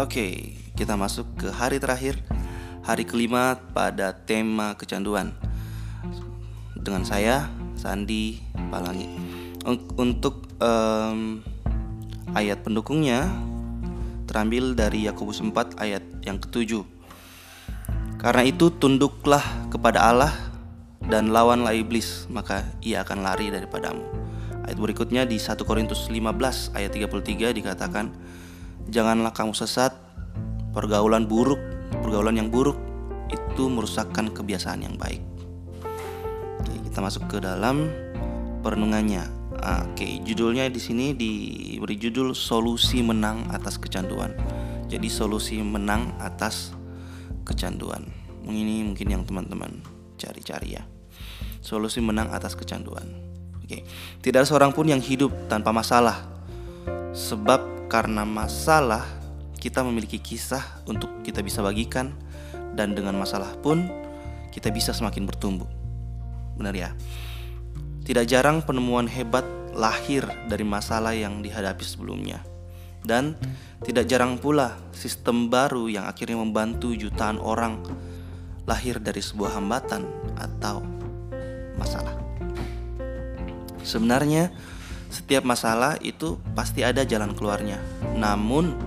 Oke, kita masuk ke hari terakhir, hari kelima pada tema kecanduan. Dengan saya, Sandi Palangi. Untuk um, ayat pendukungnya terambil dari Yakobus 4 ayat yang ketujuh. Karena itu tunduklah kepada Allah dan lawanlah iblis, maka ia akan lari daripadamu. Ayat berikutnya di 1 Korintus 15 ayat 33 dikatakan, Janganlah kamu sesat, pergaulan buruk, pergaulan yang buruk itu merusakkan kebiasaan yang baik. Oke, kita masuk ke dalam perenungannya. Oke, judulnya di sini diberi judul solusi menang atas kecanduan. Jadi solusi menang atas kecanduan. Ini mungkin yang teman-teman cari-cari ya. Solusi menang atas kecanduan. Oke, tidak ada seorang pun yang hidup tanpa masalah. Sebab karena masalah kita memiliki kisah untuk kita bisa bagikan dan dengan masalah pun kita bisa semakin bertumbuh. Benar ya? Tidak jarang penemuan hebat lahir dari masalah yang dihadapi sebelumnya. Dan tidak jarang pula sistem baru yang akhirnya membantu jutaan orang lahir dari sebuah hambatan atau masalah. Sebenarnya setiap masalah itu pasti ada jalan keluarnya. Namun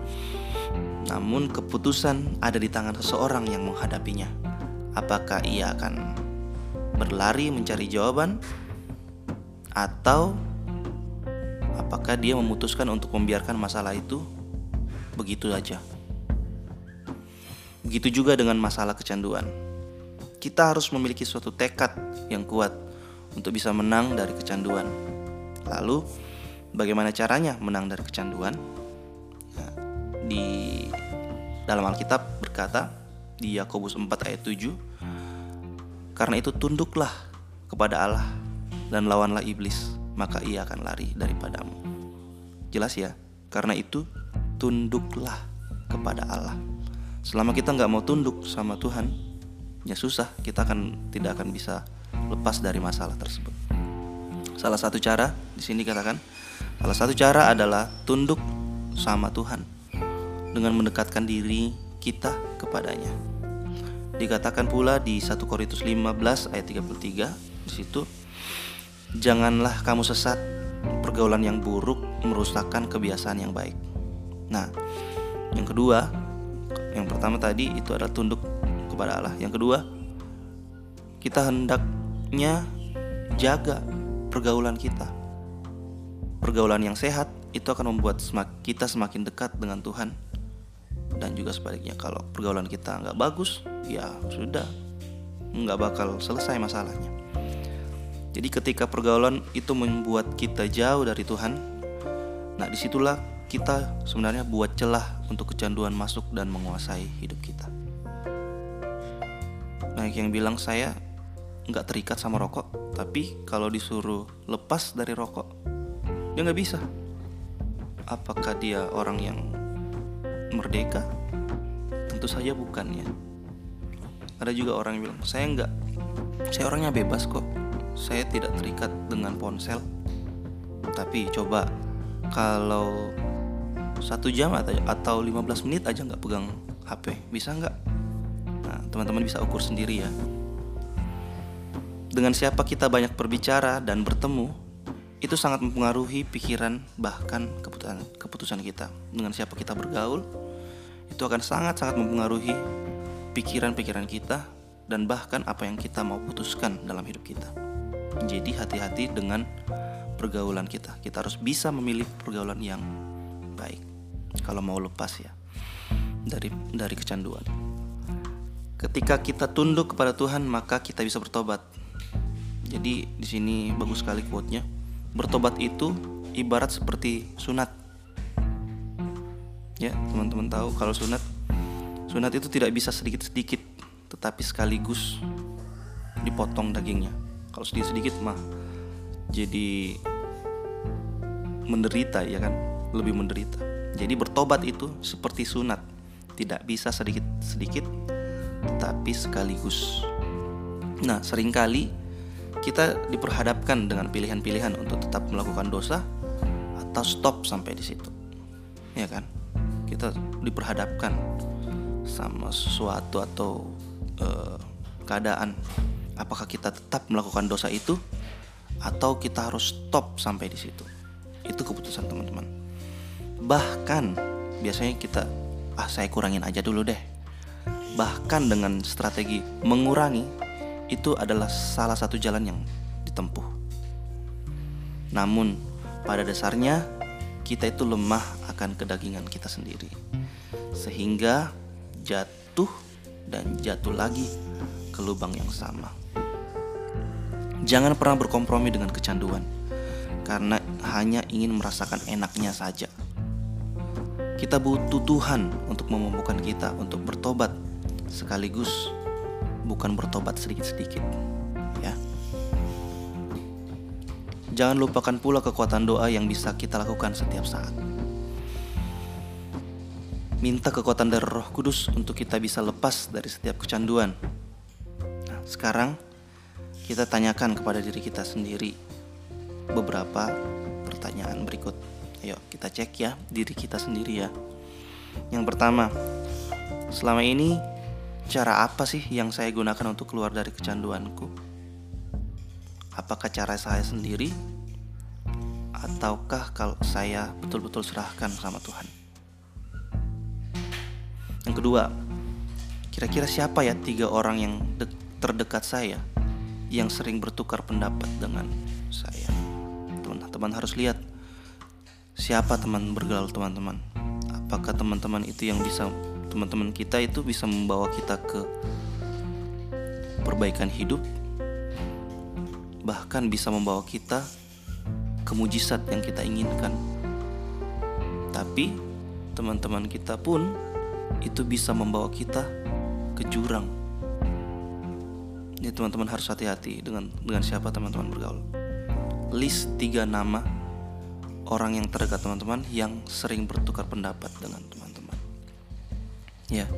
namun keputusan ada di tangan seseorang yang menghadapinya. Apakah ia akan berlari mencari jawaban atau apakah dia memutuskan untuk membiarkan masalah itu begitu saja? Begitu juga dengan masalah kecanduan. Kita harus memiliki suatu tekad yang kuat untuk bisa menang dari kecanduan. Lalu, bagaimana caranya menang dari kecanduan? Nah, di dalam Alkitab berkata di Yakobus 4 ayat 7, karena itu tunduklah kepada Allah dan lawanlah iblis, maka ia akan lari daripadamu. Jelas ya? Karena itu tunduklah kepada Allah. Selama kita nggak mau tunduk sama Tuhan, ya susah. Kita akan tidak akan bisa lepas dari masalah tersebut. Salah satu cara di sini katakan, salah satu cara adalah tunduk sama Tuhan dengan mendekatkan diri kita kepadanya. Dikatakan pula di 1 Korintus 15 ayat 33 di situ janganlah kamu sesat pergaulan yang buruk merusakkan kebiasaan yang baik. Nah, yang kedua, yang pertama tadi itu adalah tunduk kepada Allah. Yang kedua, kita hendaknya jaga pergaulan kita. Pergaulan yang sehat itu akan membuat kita semakin dekat dengan Tuhan. Dan juga sebaliknya, kalau pergaulan kita nggak bagus, ya sudah, nggak bakal selesai masalahnya. Jadi ketika pergaulan itu membuat kita jauh dari Tuhan, nah di situlah kita sebenarnya buat celah untuk kecanduan masuk dan menguasai hidup kita. Nah, yang bilang saya nggak terikat sama rokok, tapi kalau disuruh lepas dari rokok, dia nggak bisa. Apakah dia orang yang merdeka? Tentu saja bukan ya. Ada juga orang yang bilang, saya nggak, saya orangnya bebas kok. Saya tidak terikat dengan ponsel. Tapi coba kalau satu jam atau atau 15 menit aja nggak pegang HP, bisa nggak? Nah, teman-teman bisa ukur sendiri ya dengan siapa kita banyak berbicara dan bertemu, itu sangat mempengaruhi pikiran bahkan keputusan keputusan kita. Dengan siapa kita bergaul, itu akan sangat-sangat mempengaruhi pikiran-pikiran kita dan bahkan apa yang kita mau putuskan dalam hidup kita. Jadi hati-hati dengan pergaulan kita. Kita harus bisa memilih pergaulan yang baik. Kalau mau lepas ya dari dari kecanduan. Ketika kita tunduk kepada Tuhan, maka kita bisa bertobat jadi di sini bagus sekali quote-nya. Bertobat itu ibarat seperti sunat. Ya, teman-teman tahu kalau sunat sunat itu tidak bisa sedikit-sedikit tetapi sekaligus dipotong dagingnya. Kalau sedikit-sedikit mah jadi menderita ya kan, lebih menderita. Jadi bertobat itu seperti sunat, tidak bisa sedikit-sedikit tetapi sekaligus. Nah, sering kali kita diperhadapkan dengan pilihan-pilihan untuk tetap melakukan dosa atau stop sampai di situ. Ya kan? Kita diperhadapkan sama sesuatu atau uh, keadaan, apakah kita tetap melakukan dosa itu atau kita harus stop sampai di situ? Itu keputusan teman-teman. Bahkan biasanya kita ah saya kurangin aja dulu deh. Bahkan dengan strategi mengurangi itu adalah salah satu jalan yang ditempuh. Namun pada dasarnya kita itu lemah akan kedagingan kita sendiri. Sehingga jatuh dan jatuh lagi ke lubang yang sama. Jangan pernah berkompromi dengan kecanduan karena hanya ingin merasakan enaknya saja. Kita butuh Tuhan untuk memampukan kita untuk bertobat sekaligus bukan bertobat sedikit-sedikit. Ya. Jangan lupakan pula kekuatan doa yang bisa kita lakukan setiap saat minta kekuatan dari Roh Kudus untuk kita bisa lepas dari setiap kecanduan. Nah, sekarang kita tanyakan kepada diri kita sendiri beberapa pertanyaan berikut. Ayo kita cek ya diri kita sendiri ya. Yang pertama, selama ini cara apa sih yang saya gunakan untuk keluar dari kecanduanku? Apakah cara saya sendiri ataukah kalau saya betul-betul serahkan sama Tuhan? Yang kedua, kira-kira siapa ya tiga orang yang terdekat saya yang sering bertukar pendapat dengan saya? Teman-teman harus lihat siapa teman bergaul teman-teman. Apakah teman-teman itu yang bisa teman-teman kita itu bisa membawa kita ke perbaikan hidup bahkan bisa membawa kita ke mujizat yang kita inginkan. Tapi teman-teman kita pun itu bisa membawa kita ke jurang. Ini teman-teman harus hati-hati dengan dengan siapa teman-teman bergaul. List tiga nama orang yang terdekat teman-teman yang sering bertukar pendapat dengan teman-teman. Ya.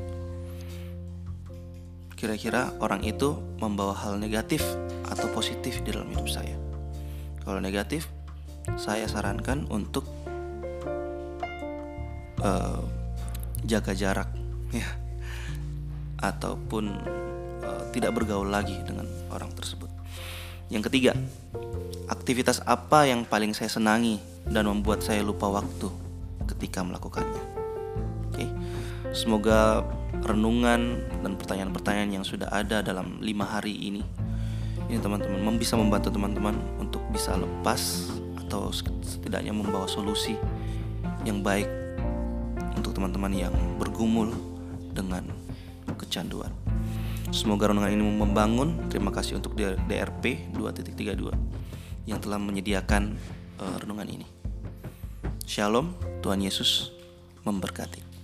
Kira-kira orang itu membawa hal negatif atau positif di dalam hidup saya. Kalau negatif, saya sarankan untuk uh, jaga jarak ya ataupun uh, tidak bergaul lagi dengan orang tersebut. Yang ketiga, aktivitas apa yang paling saya senangi dan membuat saya lupa waktu ketika melakukannya. Semoga renungan dan pertanyaan-pertanyaan yang sudah ada dalam lima hari ini ini teman-teman bisa membantu teman-teman untuk bisa lepas atau setidaknya membawa solusi yang baik untuk teman-teman yang bergumul dengan kecanduan. Semoga renungan ini membangun. Terima kasih untuk DRP 2.32 yang telah menyediakan uh, renungan ini. Shalom, Tuhan Yesus memberkati.